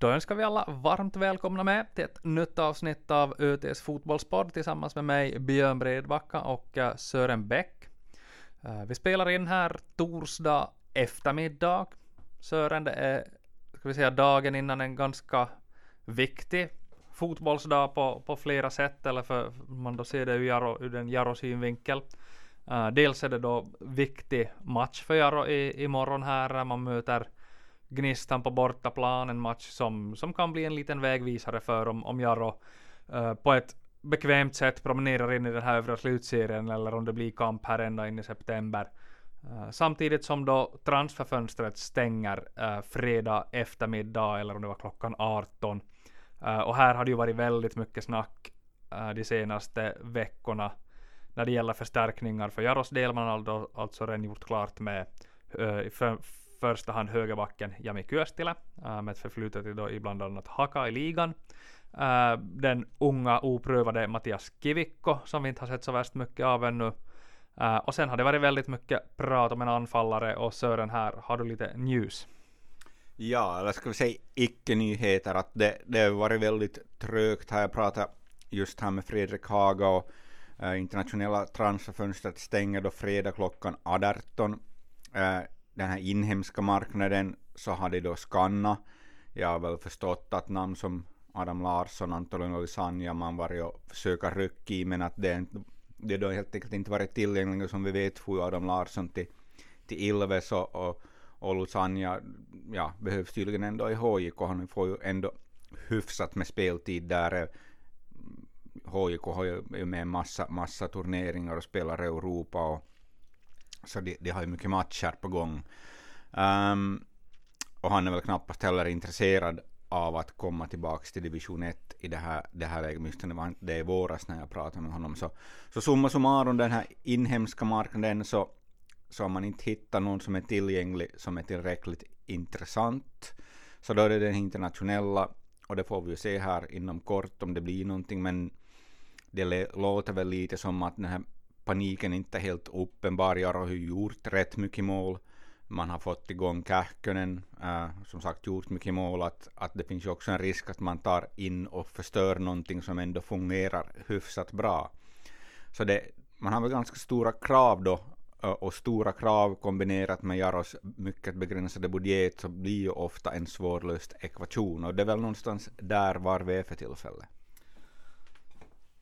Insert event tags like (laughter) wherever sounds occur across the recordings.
Då önskar vi alla varmt välkomna med till ett nytt avsnitt av ÖTs fotbollspodd tillsammans med mig Björn Bredbacka och eh, Sören Bäck. Eh, vi spelar in här torsdag eftermiddag. Sören, det är ska vi säga dagen innan en ganska viktig fotbollsdag på, på flera sätt, eller för man då ser det ur, Jaro, ur en Jaro-synvinkel. Uh, eh, dels är det då viktig match för Jaro i, imorgon här, man möter Gnistan på bortaplan, en match som, som kan bli en liten vägvisare för om, om Jarro uh, på ett bekvämt sätt promenerar in i den här övre slutserien eller om det blir kamp här ända in i september. Uh, samtidigt som då transferfönstret stänger uh, fredag eftermiddag eller om det var klockan 18. Uh, och här har det ju varit väldigt mycket snack de senaste veckorna när det gäller förstärkningar för Jaros del. Man har alltså, alltså redan gjort klart med första hand högerbacken Jami Kyöstilä äh, med ett förflutet i, då, i bland annat Haka i ligan. Äh, den unga oprövade Mattias Kivikko som vi inte har sett så värst mycket av ännu. Äh, och sen har det varit väldigt mycket prat om en anfallare och Sören här, har du lite news? Ja, eller ska vi säga icke-nyheter, att det, det har varit väldigt trögt här. Jag pratade just här med Fredrik Haga och uh, internationella transferfönstret stänger då fredag klockan 18. Uh, den här inhemska marknaden så har de då skannat. Jag har väl förstått att namn som Adam Larsson, Antonio Olisanja, man varit och försöka rycka i, men att det, det då helt enkelt inte varit tillgängliga som vi vet får Adam Larsson till, till Ilves och, och, och Lusanja, ja, behövs tydligen ändå i HJK, han får ju ändå hyfsat med speltid där. HJK har ju med massa, massa turneringar och spelar i Europa och så de, de har ju mycket matcher på gång. Um, och han är väl knappast heller intresserad av att komma tillbaka till division 1 i det här, det här läget, just det var inte det i våras när jag pratade med honom. Så, så summa summarum, den här inhemska marknaden så, så har man inte hittat någon som är tillgänglig som är tillräckligt intressant. Så då är det den internationella, och det får vi ju se här inom kort om det blir någonting, men det låter väl lite som att den här paniken inte helt uppenbar. Jag har ju gjort rätt mycket mål man har fått igång Kähkönen, äh, som sagt gjort mycket mål, att, att det finns ju också en risk att man tar in och förstör någonting som ändå fungerar hyfsat bra. Så det, man har väl ganska stora krav då, och stora krav kombinerat med Jaros mycket begränsade budget så blir ju ofta en svårlöst ekvation och det är väl någonstans där var vi är för tillfället.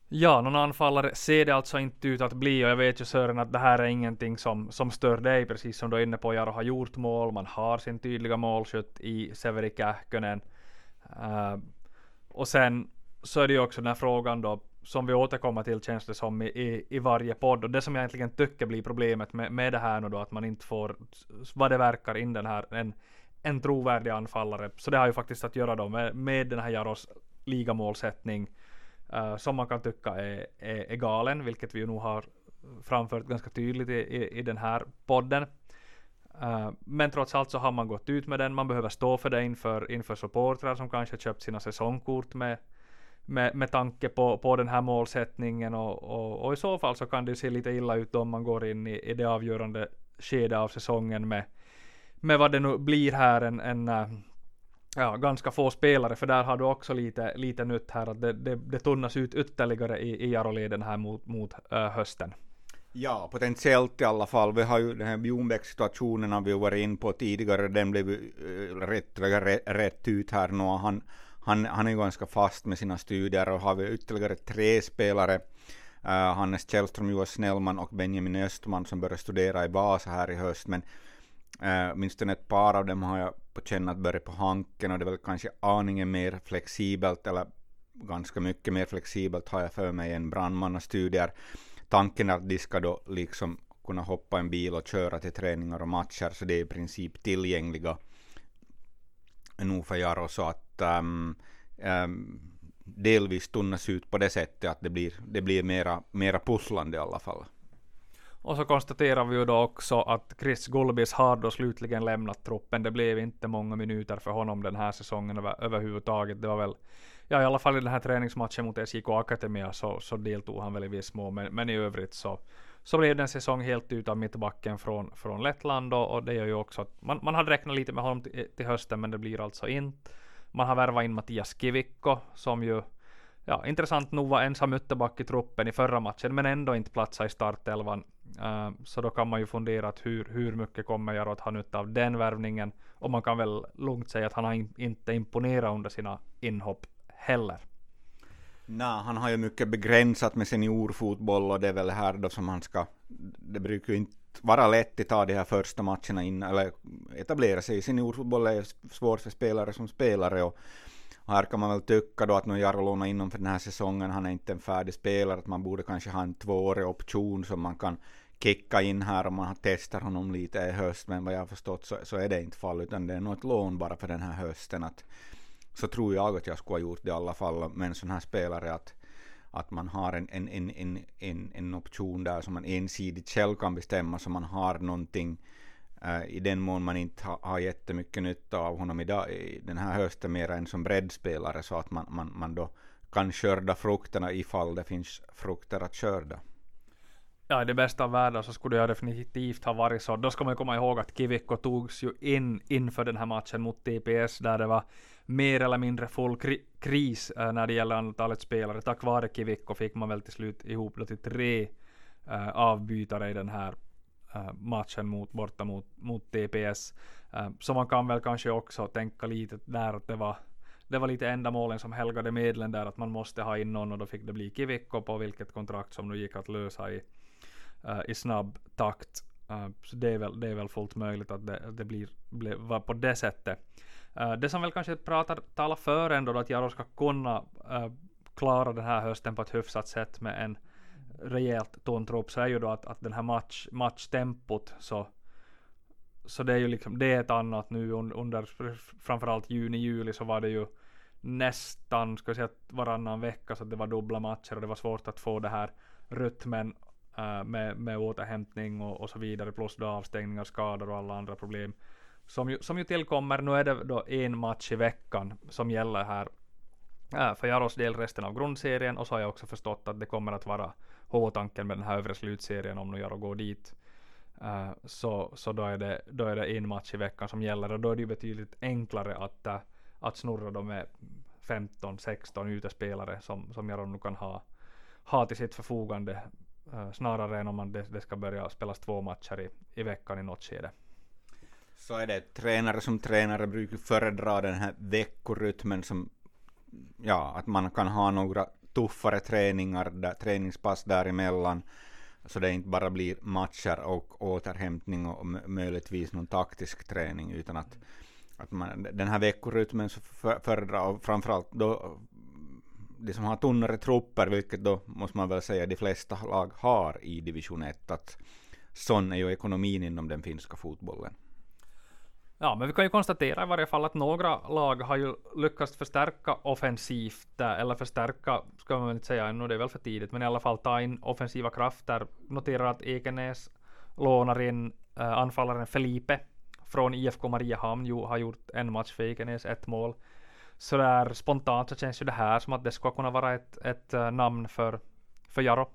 Ja, någon anfallare ser det alltså inte ut att bli och jag vet ju Sören att det här är ingenting som, som stör dig, precis som du är inne på. Jaro har gjort mål, man har sin tydliga målskytt i Severi Kähkönen. Uh, och sen så är det ju också den här frågan då, som vi återkommer till känns det som i, i, i varje podd. Och det som jag egentligen tycker blir problemet med, med det här nu då, att man inte får, vad det verkar, in den här, en, en trovärdig anfallare. Så det har ju faktiskt att göra då med, med den här Jaros ligamålsättning Äh, uh, som man kan tycka är, är, är, galen, vilket vi ju nog har framfört ganska tydligt i, i, i den här podden. Uh, men trots allt så har man gått ut med den, man behöver stå för det inför, inför supportrar som kanske köpt sina säsongkort med, med, med tanke på, på den här målsättningen och, och, och, i så fall så kan det se lite illa ut om man går in i, i det avgörande skedet av säsongen med, med vad det nu blir här en, en uh, ja, ganska få spelare, för där har du också lite, lite nytt här, att det, det, det tunnas ut ytterligare i, i Jaroleden här mot, mot äh, hösten. Ja, potentiellt i alla fall. Vi har ju den här Bjornbäck-situationen har vi varit in på tidigare, den blev äh, rätt, rätt, rätt ut här nu. Han, han, han är ju ganska fast med sina studier och har vi ytterligare tre spelare, uh, Hannes Källström, Joas Snellman och Benjamin Östman som börjar studera i Vasa här i höst, men Eh, åtminstone ett par av dem har jag på känn att börja på hanken och det är väl kanske aningen mer flexibelt eller ganska mycket mer flexibelt har jag för mig än brandmannastudier. Tanken är att de ska då liksom kunna hoppa en bil och köra till träningar och matcher så det är i princip tillgängliga nog för Jaro så att um, um, delvis tunnas ut på det sättet att det blir, det blir mera, mera pusslande i alla fall. Och så konstaterar vi ju då också att Chris Gulbis har då slutligen lämnat truppen. Det blev inte många minuter för honom den här säsongen över, överhuvudtaget. Det var väl, ja i alla fall i den här träningsmatchen mot SJK Akademia så, så deltog han väl i viss mån. Men, men i övrigt så, så blev det en säsong helt utan mittbacken från, från Lettland och, och det gör ju också att man, man hade räknat lite med honom till, eh, till hösten men det blir alltså inte. Man har värvat in Mattias Kivikko som ju ja, intressant nog var ensam ytterback i truppen i förra matchen men ändå inte platsa i startelvan. Uh, så då kan man ju fundera att hur, hur mycket kommer jag att ha nytta av den värvningen och man kan väl lugnt säga att han har in, inte imponerat under sina inhopp heller. Nej, han har ju mycket begränsat med seniorfotboll och det är väl här då som han ska, det brukar ju inte vara lätt att ta de här första matcherna in, eller etablera sig. Seniorfotboll är svårt för spelare som spelare och här kan man väl tycka då att nu Jaro lånar inom för den här säsongen, han är inte en färdig spelare, att man borde kanske ha en tvåårig option som man kan kicka in här om man har testat honom lite i höst, men vad jag har förstått så, så är det inte fall, utan det är nog ett lån bara för den här hösten. Att, så tror jag att jag skulle ha gjort det i alla fall med en sån här spelare, att, att man har en, en, en, en, en, en option där som man ensidigt själv kan bestämma, så man har någonting Eh, i den mån man inte ha, har jättemycket nytta av honom idag, i den här hösten mer än som breddspelare, så att man, man, man då kan skörda frukterna ifall det finns frukter att skörda. Ja, i det bästa av världar så skulle jag definitivt ha varit så. Då ska man komma ihåg att Kivikko togs ju in inför den här matchen mot TPS där det var mer eller mindre full kri kris äh, när det gäller antalet spelare. Tack vare Kivikko fick man väl till slut ihop då till tre äh, avbytare i den här Äh, matchen mot, borta mot, mot TPS. Äh, så man kan väl kanske också tänka lite där att det var det var lite ändamålen som helgade medlen där att man måste ha in någon och då fick det bli Kivikko på vilket kontrakt som nu gick att lösa i äh, i snabb takt. Så det är, väl, det är väl fullt möjligt att det, det blir, blir på det sättet. Det som väl kanske pratar, talar för ändå då att Jaro ska kunna klara den här hösten på ett hyfsat sätt med en rejält tunn trupp så är ju då att, att den här match, matchtempot så så det är ju liksom det är ett annat nu under framförallt juni, juli så var det ju nästan, ska jag säga varannan vecka så det var dubbla matcher och det var svårt att få det här rytmen äh, med, med återhämtning och, och så vidare, plus då avstängningar, skador och alla andra problem som ju, som ju tillkommer. Nu är det då en match i veckan som gäller här äh, för Jaros del resten av grundserien och så har jag också förstått att det kommer att vara huvudtanken med den här övre slutserien om nu Jaro går dit. Uh, så så då, är det, då är det en match i veckan som gäller och då är det ju betydligt enklare att, uh, att snurra dem med 15-16 utespelare som, som Jaro nu kan ha, ha till sitt förfogande Uh, snarare än om man det, det, ska börja spelas två matcher i, i veckan i något skede. Så är det. Tränare som tränare brukar föredra den här veckorytmen som, ja, att man kan ha några tuffare träningar, där, träningspass däremellan, så det inte bara blir matcher och återhämtning och möjligtvis någon taktisk träning, utan att, att man, den här veckorytmen så föredrar, framförallt då de som har tunnare trupper, vilket då måste man väl säga de flesta lag har i division 1, att sån är ju ekonomin inom den finska fotbollen. Ja, men vi kan ju konstatera i varje fall att några lag har ju lyckats förstärka offensivt, eh, eller förstärka, ska man väl inte säga ännu, det är väl för tidigt, men i alla fall ta in offensiva krafter. Noterar att Ekenäs lånar in äh, anfallaren Felipe från IFK Mariehamn, jo, har gjort en match för Ekenäs, ett mål sådär spontant så känns ju det här som att det skulle kunna vara ett, ett äh, namn för, för Jaro.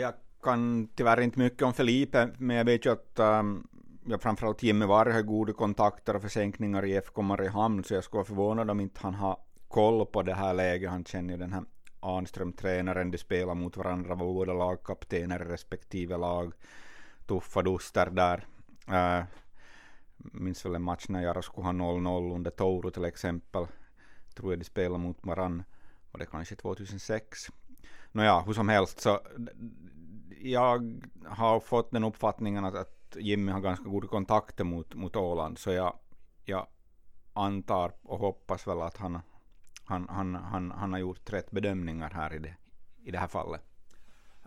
Jag kan tyvärr inte mycket om Felipe, men jag vet ju att um, ja, framförallt Jimmy Varg har goda kontakter och försänkningar i FK Mariehamn, så jag skulle vara förvånad om inte han har koll på det här läget. Han känner ju den här Anström-tränaren, de spelar mot varandra, var båda lagkaptener i respektive lag. Tuffa duster där. Äh, minns väl en match när Jaro skulle ha 0-0 under Touro till exempel. Tror jag de spelade mot varann. Var det kanske 2006? Nåja, hur som helst så jag har fått den uppfattningen att, att Jimmy har ganska goda kontakter mot, mot Åland, så jag, jag antar och hoppas väl att han, han, han, han, han har gjort rätt bedömningar här i det, i det här fallet.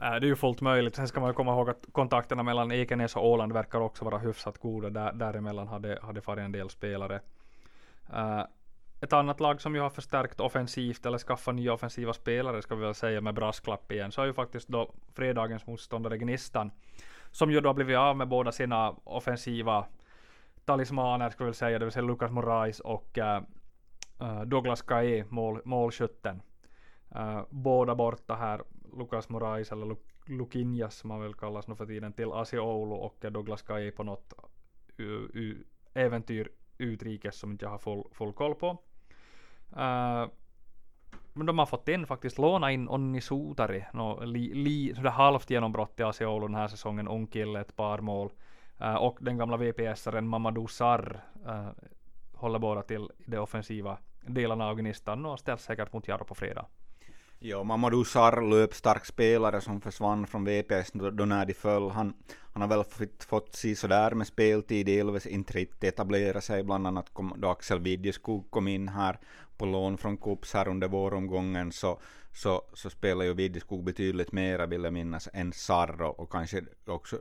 Äh, det är ju fullt möjligt. Sen ska man komma ihåg att kontakterna mellan Ekenäs och Åland verkar också vara hyfsat goda. Där, däremellan hade, hade farit en del spelare. Uh, ett annat lag som ju har förstärkt offensivt eller skaffat nya offensiva spelare ska vi väl säga med brasklapp igen. Så är ju faktiskt då fredagens motståndare Gnistan. Som ju då blivit av med båda sina offensiva talismaner skulle jag säga. Det vill säga Lucas Moraes och äh, Douglas Kae, mål, målskytten. Äh, båda borta här Lucas Morais eller Lukinjas som han väl kallas nu för tiden till ASI Oulu och Douglas Kai på något äventyr utrikes som inte jag har full, full koll på. Uh, men de har fått in faktiskt låna in Onni Sotari, no, li, li, sådär halvt genombrott i AC Oulu den här säsongen, ung kille, ett par mål. Uh, och den gamla VPS-aren Mamadou Sarr uh, håller båda till de offensiva delarna av Gnistan och ställs säkert mot Jaro på fredag. Ja, Mamadou Sarr, löpstark spelare som försvann från VPS då när de föll. Han, han har väl fått, fått se sådär med speltid, delvis inte riktigt etablera sig, bland annat kom, då Axel Widjeskog kom in här på lån från Kups här under våromgången, så, så, så spelade ju Widjeskog betydligt mera, vill jag minnas, än Sarro och, och kanske också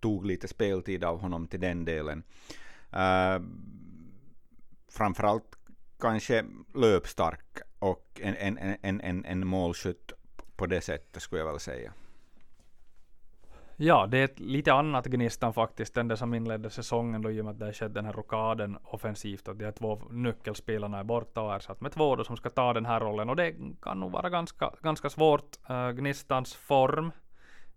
tog lite speltid av honom till den delen. Uh, framförallt kanske löpstark och en, en, en, en, en målskytt på det sättet skulle jag väl säga. Ja, det är ett lite annat Gnistan faktiskt än det som inledde säsongen då i och med att det skedde den här rockaden offensivt och de här två nyckelspelarna är borta och ersatt med två då som ska ta den här rollen och det kan nog vara ganska, ganska svårt. Uh, Gnistans form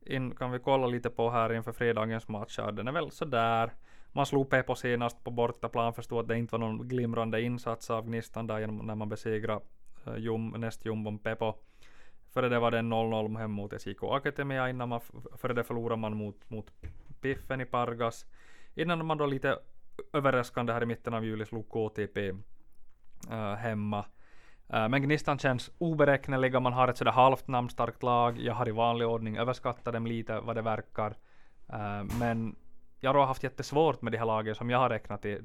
in, kan vi kolla lite på här inför fredagens match. Ja, den är väl sådär. Man slog Pepo senast på bortaplan, förstod att det inte var någon glimrande insats av Gnistan där genom, när man besegrade uh, jum, nästjumbon Pepo. Före det var det 0-0 hem mot SJK Akatemia innan man, före det förlorade man mot, mot Piffen i Pargas. Innan man då lite överraskande här i mitten av juli slog KTP äh, eh, hemma. Äh, men Gnistan känns oberäkneliga, man har ett sådär halvt namnstarkt lag. Jag har i vanlig ordning överskattat dem lite vad det verkar. Äh, men jag har haft jättesvårt med de här lagen som jag har räknat till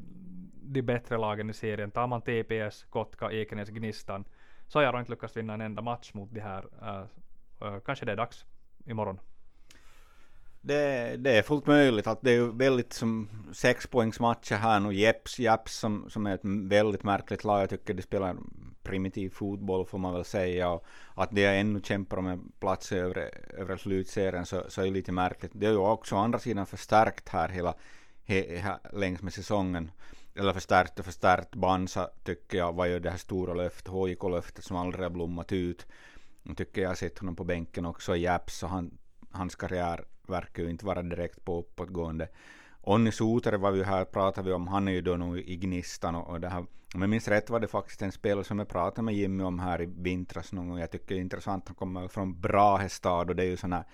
de bättre lagen i serien. Tar man TPS, Kotka, Ekenäs, Gnistan så har jag inte lyckats vinna en enda match mot de här. Uh, uh, kanske det är dags imorgon. Det, det är fullt möjligt att det är väldigt som sexpoängsmatcher här nu. Jeps, Japs som, som är ett väldigt märkligt lag. Jag tycker de spelar primitiv fotboll får man väl säga. Och att de ännu kämpar om en plats över, över slutserien så, så är det lite märkligt. Det är ju också å andra sidan förstärkt här hela he, he, längs med säsongen eller förstärkt och förstärkt. Bansa tycker jag var ju det här stora löftet, HIK-löftet som aldrig har blommat ut. Jag tycker jag har sett honom på bänken också i Japs och han, hans karriär verkar ju inte vara direkt på uppåtgående. Onni Suter var vi här, pratade vi om, han är ju då nu i Gnistan och, och det här. Om jag minns rätt var det faktiskt en spelare som jag pratade med Jimmy om här i vintras någon gång. Jag tycker det är intressant, han kommer från Brahestad och det är ju sådana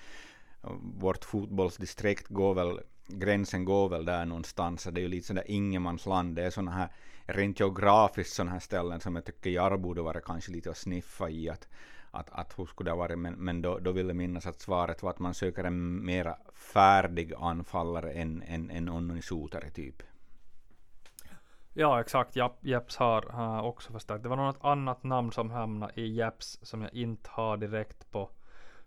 vårt fotbollsdistrikt går väl gränsen går väl där någonstans. Det är ju lite sådär ingenmansland. Det är sådana här rent geografiskt sådana här ställen som jag tycker jag borde vara kanske lite att sniffa i. Att, att, att hur skulle det ha varit? Men, men då, då vill jag minnas att svaret var att man söker en mera färdig anfallare än, än, än Onnoni typ. Ja exakt, Jeps har, uh, också förstärkt. Det var något annat namn som hamnade i Jeps som jag inte har direkt på,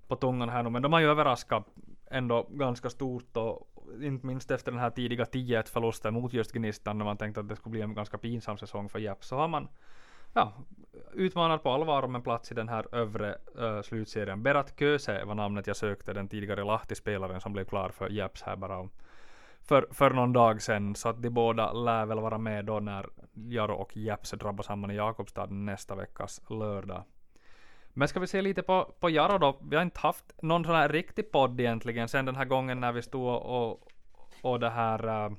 på tungan här nu. Men de har ju överraskat ändå ganska stort och inte minst efter den här tidiga 10-1 förlusten mot just Gnistan när man tänkte att det skulle bli en ganska pinsam säsong för Japp så har man ja, utmanat på allvar om en plats i den här övre uh, slutserien. Berat Köse var namnet jag sökte, den tidigare Lahti-spelaren som blev klar för Japs här bara om för, för någon dag sedan. Så att de båda lär väl vara med då när Jaro och Japs drabbar samman i Jakobstad nästa veckas lördag. Men ska vi se lite på, på Jaro då. Vi har inte haft någon sån här riktig podd egentligen sen den här gången när vi stod och, och det här äh,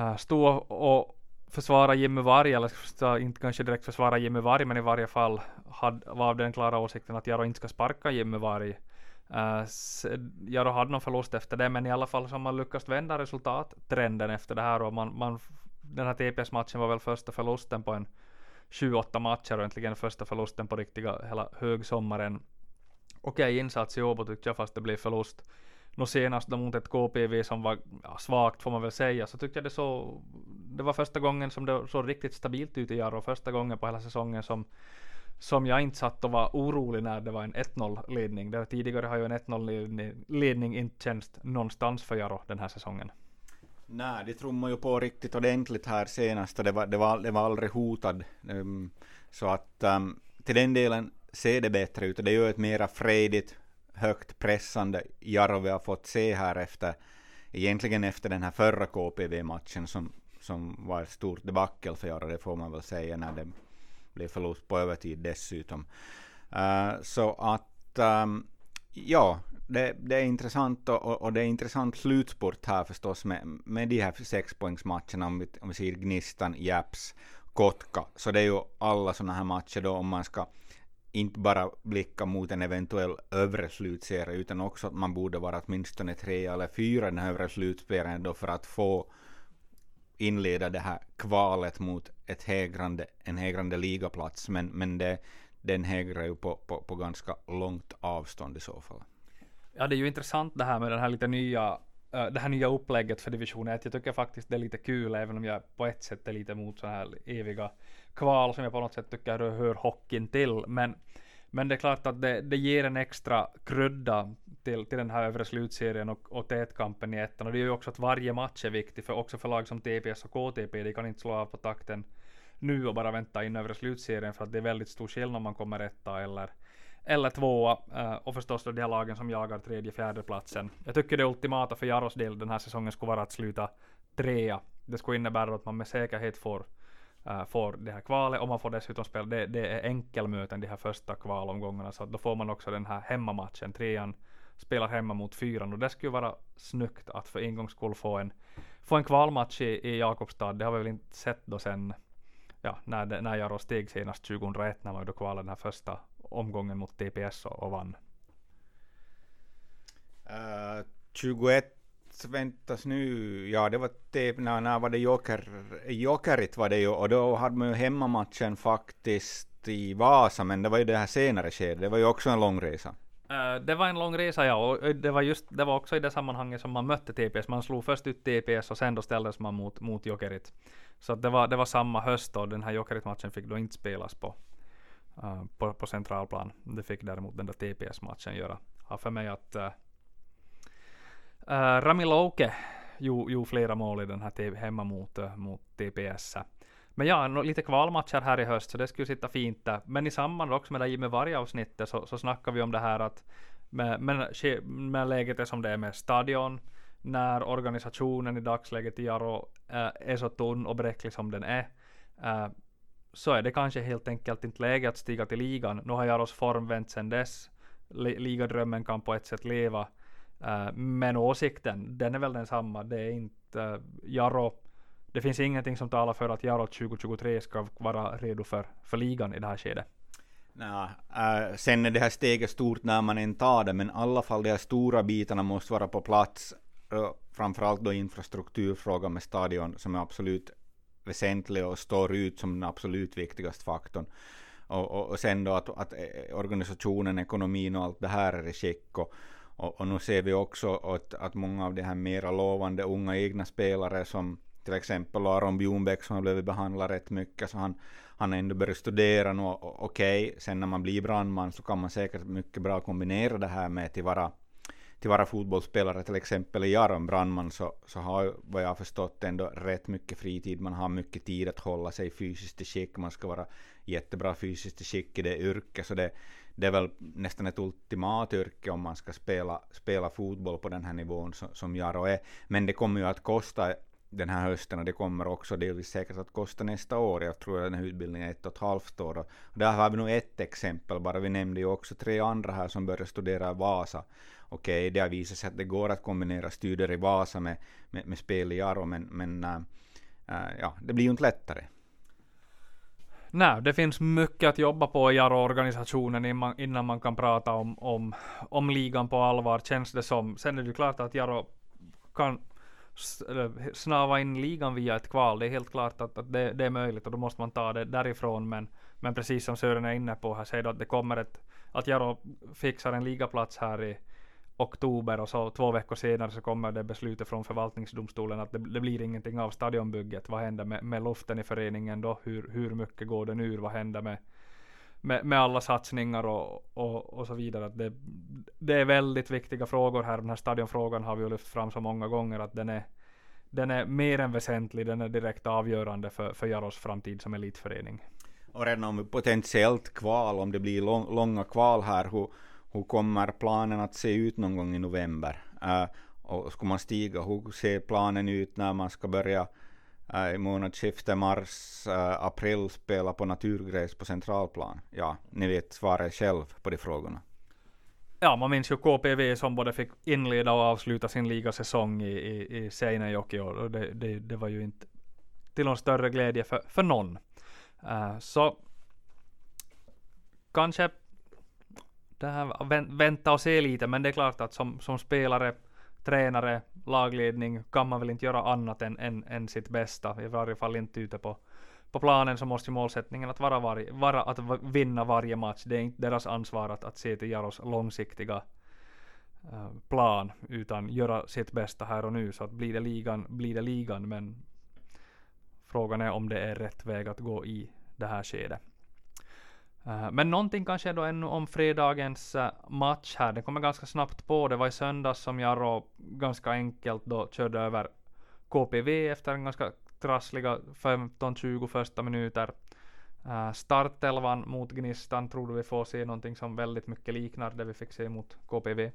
äh, stod och försvara Jimmy Varg, eller ska inte kanske direkt försvara Jimmy Varg, men i varje fall had, var av den klara åsikten att Jaro inte ska sparka Jimmy Varg. Uh, Jaro hade någon förlust efter det, men i alla fall så har man lyckats vända resultattrenden efter det här och man, man den här TPS-matchen var väl första förlusten på en 28 matcher och äntligen första förlusten på riktiga hela högsommaren. Okej okay, insats i Åbo tyckte jag fast det blev förlust. Nu senast då mot ett KPV som var ja, svagt får man väl säga så tyckte jag det så Det var första gången som det såg riktigt stabilt ut i Jarro. Första gången på hela säsongen som som jag inte satt och var orolig när det var en 1-0 ledning. Det tidigare har ju en 1-0 ledning inte känts någonstans för Jarro den här säsongen. Nej, det trummar ju på riktigt ordentligt här senast och det var, det var, det var aldrig hotad. Um, så att um, till den delen ser det bättre ut och det är ju ett mera fredigt, högt pressande Jaro vi har fått se här efter, egentligen efter den här förra KPV-matchen som, som var ett stort debacle för Jaro, det får man väl säga när det blev förlust på övertid dessutom. Uh, så att um, ja, det, det är intressant och, och, det är intressant slutspurt här förstås med, med de här sexpoängsmatcherna om vi, om vi ser Gnistan, Japs, Kotka. Så det är ju alla sådana här matcher då om man ska inte bara blicka mot en eventuell övre slutserie utan också att man borde vara åtminstone tre eller fyra i den övre slutserien då för att få inleda det här kvalet mot ett hägrande, en hägrande ligaplats. Men, men det, den hägrar ju på, på, på ganska långt avstånd i så fall. Ja, det är ju intressant det här med den här lite nya eh, det här nya upplägget för division 1. Jag tycker faktiskt det är lite kul, även om jag på ett sätt är lite emot så här eviga kval som jag på något sätt tycker hör hockeyn till. Men, men det är klart att det, det ger en extra krydda till, till den här övre slutserien och, och tätkampen i ettan. Och det är ju också att varje match är viktig, för också för lag som TPS och KTP, de kan inte slå av på takten nu och bara vänta in övre slutserien för att det är väldigt stor skillnad om man kommer etta eller eller tvåa eh, och förstås då de här lagen som jagar tredje, fjärde platsen. Jag tycker det ultimata för Jaros del den här säsongen skulle vara att sluta trea. Det skulle innebära att man med säkerhet får, uh, får det här kvalet och man får dessutom spela, det, det är enkelmöten de här första kvalomgångarna så att då får man också den här hemmamatchen, trean spelar hemma mot fyran och det skulle vara snyggt att för en gångs skull få en, få en kvalmatch i, i Jakobstad. Det har vi väl inte sett då sen ja, när, det, när Jaro steg senast 2001 när man då kvalade den här första omgången mot TPS och, och vann. Uh, 21 väntas nu, ja det var typ, när, när var det Joker, Jokerit var det ju, och då hade man ju hemmamatchen faktiskt i Vasa, men det var ju det här senare skedet, det var ju också en lång resa. Uh, det var en lång resa ja, och det var just, det var också i det sammanhanget som man mötte TPS, man slog först ut TPS och sen då ställdes man mot, mot Jokerit. Så det var, det var samma höst och den här Jokerit-matchen fick då inte spelas på, uh, på, på centralplan. Det fick däremot den där TPS-matchen göra. Har för mig att uh, uh, Rami Louke gjorde flera mål i den här hemma mot, mot TPS. Men ja, no, lite kvalmatcher här i höst, så det skulle sitta fint där. Men i samband också med det Jimmy Varg-avsnittet så, så snackar vi om det här att med, med, med läget är som det är med stadion, när organisationen i dagsläget i Jaro äh, är så tunn och bräcklig som den är, äh, så är det kanske helt enkelt inte läge att stiga till ligan. Nu har Jaros form vänt sedan dess. Ligadrömmen kan på ett sätt leva. Uh, men åsikten, den är väl densamma. Det är inte uh, Jaro. Det finns ingenting som talar för att Jaro 2023 ska vara redo för, för ligan i det här skedet. Nah, eh, uh, sen är det här steget stort när man än tar det, men i alla fall de här stora bitarna måste vara på plats. Uh, framförallt då infrastrukturfrågan med stadion som är absolut väsentlig och står ut som den absolut viktigaste faktorn. Och, och, och sen då att, att, eh, organisationen, ekonomin och allt det här är i skick. Och, och, och nu ser vi också att, att många av de här mera lovande unga egna spelare som till exempel Aron Bjornbäck som har blivit behandlad rätt mycket, så han, han har ändå börjat studera nu. Okej, okay, sen när man blir brandman så kan man säkert mycket bra kombinera det här med att vara till vara fotbollsspelare till exempel i Aron Brandman så, så har vad jag förstått ändå rätt mycket fritid. Man har mycket tid att hålla sig fysiskt i skick. Man ska vara jättebra fysiskt i skick i det yrket. Så det, det är väl nästan ett ultimat yrke om man ska spela, spela fotboll på den här nivån som, som Jaro är. Men det kommer ju att kosta den här hösten och det kommer också delvis säkert att kosta nästa år. Jag tror att den här utbildningen är ett och ett halvt år. Och där har vi nog ett exempel bara. Vi nämnde ju också tre andra här som började studera i Vasa okej, okay, det har visat sig att det går att kombinera studier i Vasa med, med, med spel i Jaro, men, men äh, äh, ja, det blir ju inte lättare. Nej, det finns mycket att jobba på i Jaro-organisationen innan, innan man kan prata om, om, om ligan på allvar, känns det som. Sen är det klart att Jaro kan snava in ligan via ett kval. Det är helt klart att, att det, det, är möjligt och då måste man ta det därifrån. Men, men precis som Sören är inne på här, säger att det kommer ett, att Jaro fixar en ligaplats här i, oktober och så två veckor senare så kommer det beslutet från förvaltningsdomstolen att det, det blir ingenting av stadionbygget. Vad händer med, med luften i föreningen då? Hur, hur mycket går den ur? Vad händer med, med, med alla satsningar och, och, och så vidare? Att det, det är väldigt viktiga frågor här. Den här stadionfrågan har vi ju lyft fram så många gånger att den är den är mer än väsentlig, den är direkt avgörande för, för Jaros framtid som elitförening. Och redan om potentiellt kval, om det blir lång, långa kval här, hur, hur kommer planen att se ut någon gång i november? Uh, och ska man stiga, hur ser planen ut när man ska börja uh, i månadsskiftet mars-april spela på naturgräs på centralplan? Ja, ni vet svaret själv på de frågorna. ja, man minns ju KPV som både fick inleda och avsluta sin ligasäsong i, i, i Seinejoki och det, det, det var ju inte till någon större glädje för, för någon. Uh, så kanske det här, vänta och se lite, men det är klart att som, som spelare, tränare, lagledning kan man väl inte göra annat än, än, än sitt bästa, i varje fall inte ute på, på planen så måste ju målsättningen att vara, var, vara att vinna varje match. Det är inte deras ansvar att, att se till Jaros långsiktiga uh, plan, utan göra sitt bästa här och nu. Så att blir det ligan, blir det ligan, men frågan är om det är rätt väg att gå i det här skedet. Eh, men någonting kanske då ännu om fredagens eh, match här. Det kommer ganska snabbt på. Det var i söndags som Jaro ganska enkelt då körde över KPV efter en ganska trassliga 15-20 första minuter. Uh, startelvan mot Gnistan tror du vi får se någonting som väldigt mycket liknar det vi fick se mot KPV.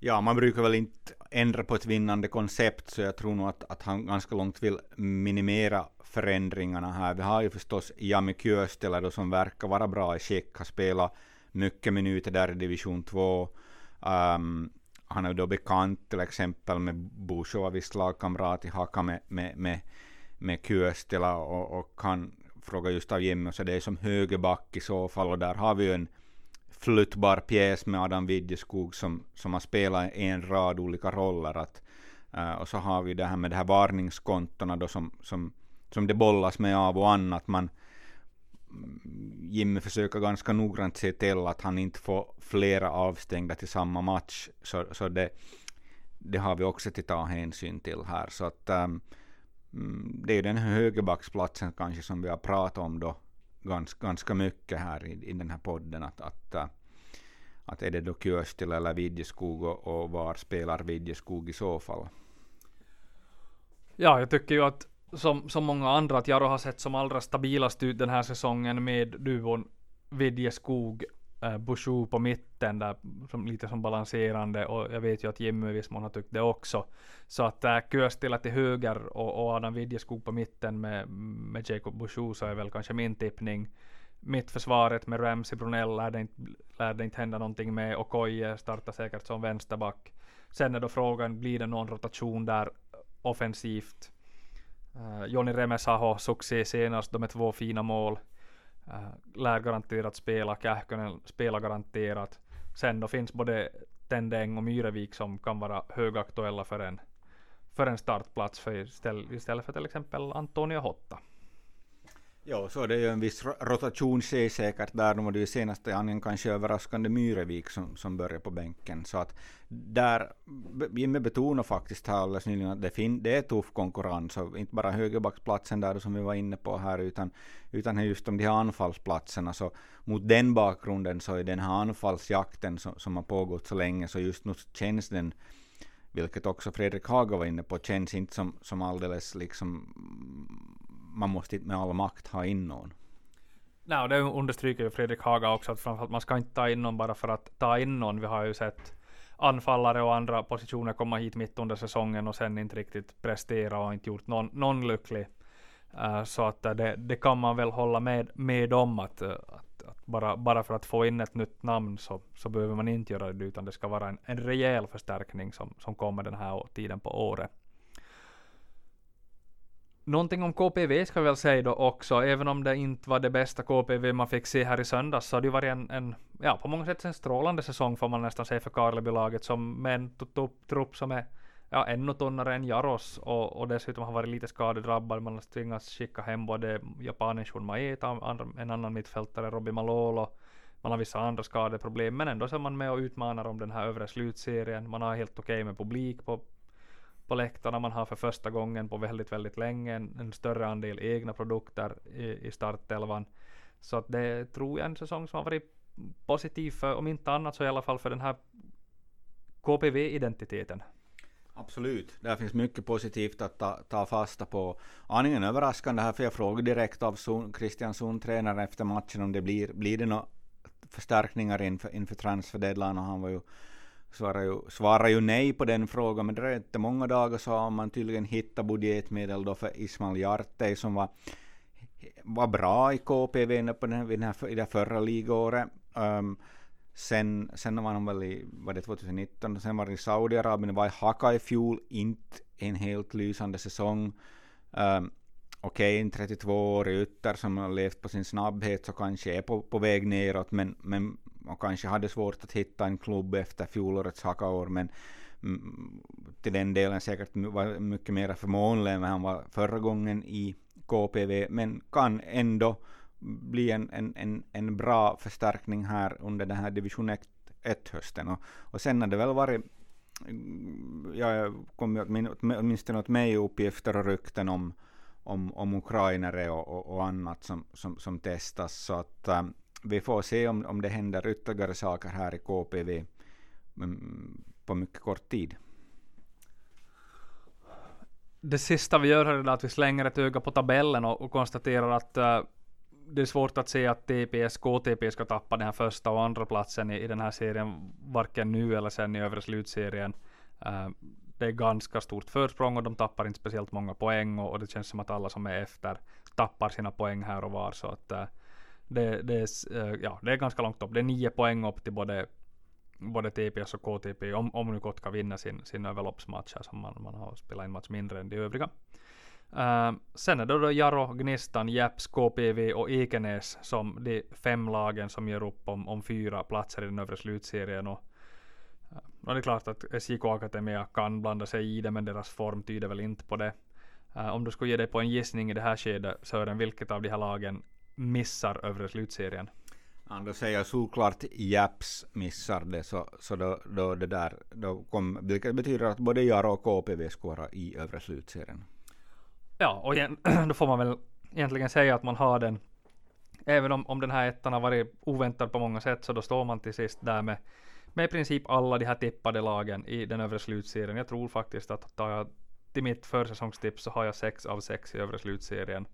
Ja, man brukar väl inte ändra på ett vinnande koncept, så jag tror nog att, att han ganska långt vill minimera förändringarna här. Vi har ju förstås Jami Kyöstelä då som verkar vara bra i skick, har spelat mycket minuter där i division 2. Um, ehm, han är då bekant till exempel med Bushova, viss lagkamrat i Haka med, med, med, med Kyöstilä och, och han frågar just av Jimmy, så det är som högerback i så fall, och där har vi ju en flyttbar pjäs med Adam Widjeskog som, som har spelat en rad olika roller. Att, uh, och så har vi det här med de här varningskontona då som, som, som det bollas med av och annat. Man, Jimmy försöker ganska noggrant se till att han inte får flera avstängda till samma match. Så, så det, det har vi också att ta hänsyn till här. Så att um, det är den högerbacksplatsen kanske som vi har pratat om då ganska, ganska mycket här i, i den här podden. Att, att, äh, att är det då Kyöstil eller Vidjeskog och, och var spelar Vidjeskog i så fall? Ja, jag tycker ju att som, som många andra att Jaro har sett som allra stabilast ut den här säsongen med duon Vidjeskog eh, Bushu på mitten där, som, lite som balanserande och jag vet ju att Jimmy i viss mån har tyckt det också. Så att äh, Köstila till höger och, och Adam Vidjeskog på mitten med, med Jacob Bushu så är väl kanske min tippning. Mittförsvaret med Ramsey Brunell lär det inte, lär det inte hända någonting med och Koye startar säkert som vänsterback. Sen är då frågan, blir det någon rotation där offensivt? Uh, Joni Remesaho succé senast, de är två fina mål. Äh, Lär garanterat spela, Kähkönen spelar garanterat. Sen då finns både Tendeng och Myrevik som kan vara högaktuella för en, för en startplats för istället, istället för till exempel Antonio Hotta. Ja, så det är ju en viss rotation sker säkert där. De var det ju senaste gången kanske överraskande Myrevik som, som började på bänken. Så att där, Jimmy betonar faktiskt här alldeles nyligen att det, fin, det är tuff konkurrens. Och inte bara högerbacksplatsen där som vi var inne på här, utan, utan just om de här anfallsplatserna. Så mot den bakgrunden så är den här anfallsjakten som, som har pågått så länge, så just nu känns den vilket också Fredrik Haga var inne på, känns inte som, som alldeles liksom man måste inte med all makt ha in någon. Nej, och det understryker ju Fredrik Haga också, att framförallt man ska inte ta in någon bara för att ta in någon. Vi har ju sett anfallare och andra positioner komma hit mitt under säsongen och sen inte riktigt prestera och inte gjort någon, någon lycklig. Uh, så att det, det, kan man väl hålla med, med om att, att, att, bara, bara för att få in ett nytt namn så, så behöver man inte göra det utan det ska vara en, en rejäl förstärkning som, som kommer den här tiden på året. Någonting om KPV ska vi väl säga då också, även om det inte var det bästa KPV man fick se här i söndags, så har det ju varit en, en, ja på många sätt en strålande säsong får man nästan säga för Karlebylaget, som med en trupp som är ja, ännu tunnare än Jaros och, och dessutom har varit lite skadedrabbad. Man har tvingats skicka hem både japanen Shun Maeta, en annan mittfältare Robin Malolo. Man har vissa andra skadeproblem, men ändå så är man med och utmanar om den här övre slutserien. Man har helt okej okay med publik på på läktarna. Man har för första gången på väldigt, väldigt länge en, en större andel egna produkter i, i startelvan. Så att det tror jag är en säsong som har varit positiv för, om inte annat så i alla fall för den här KPV-identiteten. Absolut, där finns mycket positivt att ta, ta fasta på. Aningen överraskande här, för jag frågade direkt av Son, Christian tränaren efter matchen, om det blir, blir det några förstärkningar inför, inför transfer deadline, och han var ju svarar ju, svarar ju nej på den frågan, men det dröjde inte många dagar så har man tydligen hittat budgetmedel då för Ismail Jartey som var, var bra i KPV på den, vid den här, i det förra ligåret. Um, ehm, Sen, sen var han väl i, var det 2019, och sen var det i Saudiarabien, var i Haka i fjol, inte en helt lysande säsong. Um, Okej, okay, en 32-årig ytter som har levt på sin snabbhet så kanske är på, på väg neråt, men, men och kanske hade svårt att hitta en klubb efter fjolårets hackaår, men mm, till den delen säkert var mycket mer förmånlig än han var förra gången i KPV, men kan ändå bli en, en, en, en bra förstärkning här under den här division 1-hösten. Och, och sen har det väl varit, mm, ja, kom åtminstone åt mig uppgifter och rykten om, om, om ukrainare och, och, och annat som, som, som testas, så att ähm, vi får se om, om det händer ytterligare saker här i KPV mm, på mycket kort tid. Det sista vi gör här är att vi slänger ett öga på tabellen och, och konstaterar att uh, det är svårt att se att TPS, KTP ska tappa den här första och andra platsen i, i den här serien, varken nu eller sen i övre slutserien. Uh, det är ganska stort försprång och de tappar inte speciellt många poäng och, och, det känns som att alla som är efter tappar sina poäng här och var. Så att uh, det, det, är, eh, ja, det är ganska långt upp. Det är nio poäng upp till både, både TPS och KTP om, om nu Kotka vinner sin, sin överloppsmatch här som man, man har spelat en match mindre än de övriga. Uh, sen är det då Jaro, Gnistan, Japs, KPV och Ekenäs som de fem lagen som gör upp om, om fyra platser i den övre slutserien. Och, eh, uh, och det är klart att SJK Akademia kan blanda sig i det men deras form tyder väl inte på det. Uh, om du skulle ge dig på en gissning i det här skedet Sören, vilket av de här lagen missar övre slutserien? Då säger jag såklart Japs missar det, så, så då, då, det där, då kom, vilket betyder att både Jaro och KPV ska vara i övre slutserien. Ja, och igen, (clears throat) då får man väl egentligen säga att man har den. Även om, om den här ettan har varit oväntad på många sätt så då står man till sist där med, med i princip alla de här tippade lagen i den övre slutserien. Jag tror faktiskt att tar jag till mitt försäsongstips så har jag sex av sex i övre slutserien.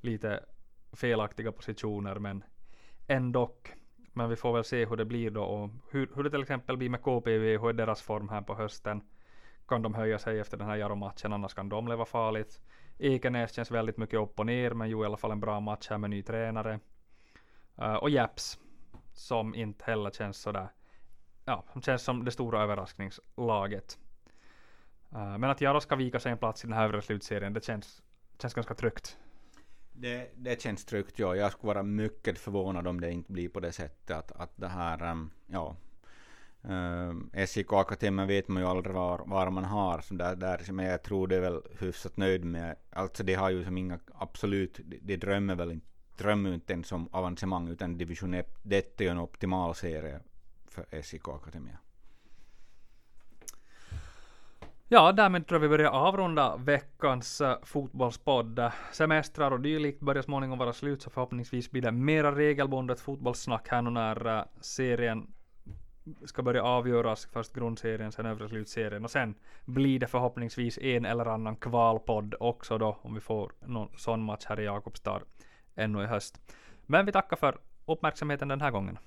Lite felaktiga positioner men ändock. Men vi får väl se hur det blir då och hur, hur det till exempel blir med KPV, hur är deras form här på hösten. Kan de höja sig efter den här Jaro-matchen, annars kan de leva farligt. Ekenäs känns väldigt mycket upp och ner, men ju i alla fall en bra match här med ny tränare. Uh, och Japs, som inte heller känns sådär, ja, som känns som det stora överraskningslaget. Uh, men att Jaro ska vika sig en plats i den här övre slutserien, det känns, känns ganska tryggt. Det, det känns tryggt, ja. Jag skulle vara mycket förvånad om det inte blir på det sättet att, att det här, ehm, ja, ehm, Uh, SJK Akademien vet man ju aldrig var, var man har, så där, där, men jag tror det är väl hyfsat nöjd med, alltså de har ju som inga, absolut, de, de drömmer väl inte, drömmer inte ens om avancemang, utan division 1, det är ju en optimal serie för SJK Akademien. Ja, därmed tror jag vi börjar avrunda veckans eh, fotbollspodd. Semestrar och dylikt börjar småningom vara slut, så förhoppningsvis blir det mera regelbundet fotbollssnack här nu när eh, serien ska börja avgöras, först grundserien, sen övre slutserien och sen blir det förhoppningsvis en eller annan kvalpodd också då om vi får någon sån match här i Jakobstad ännu i höst. Men vi tackar för uppmärksamheten den här gången.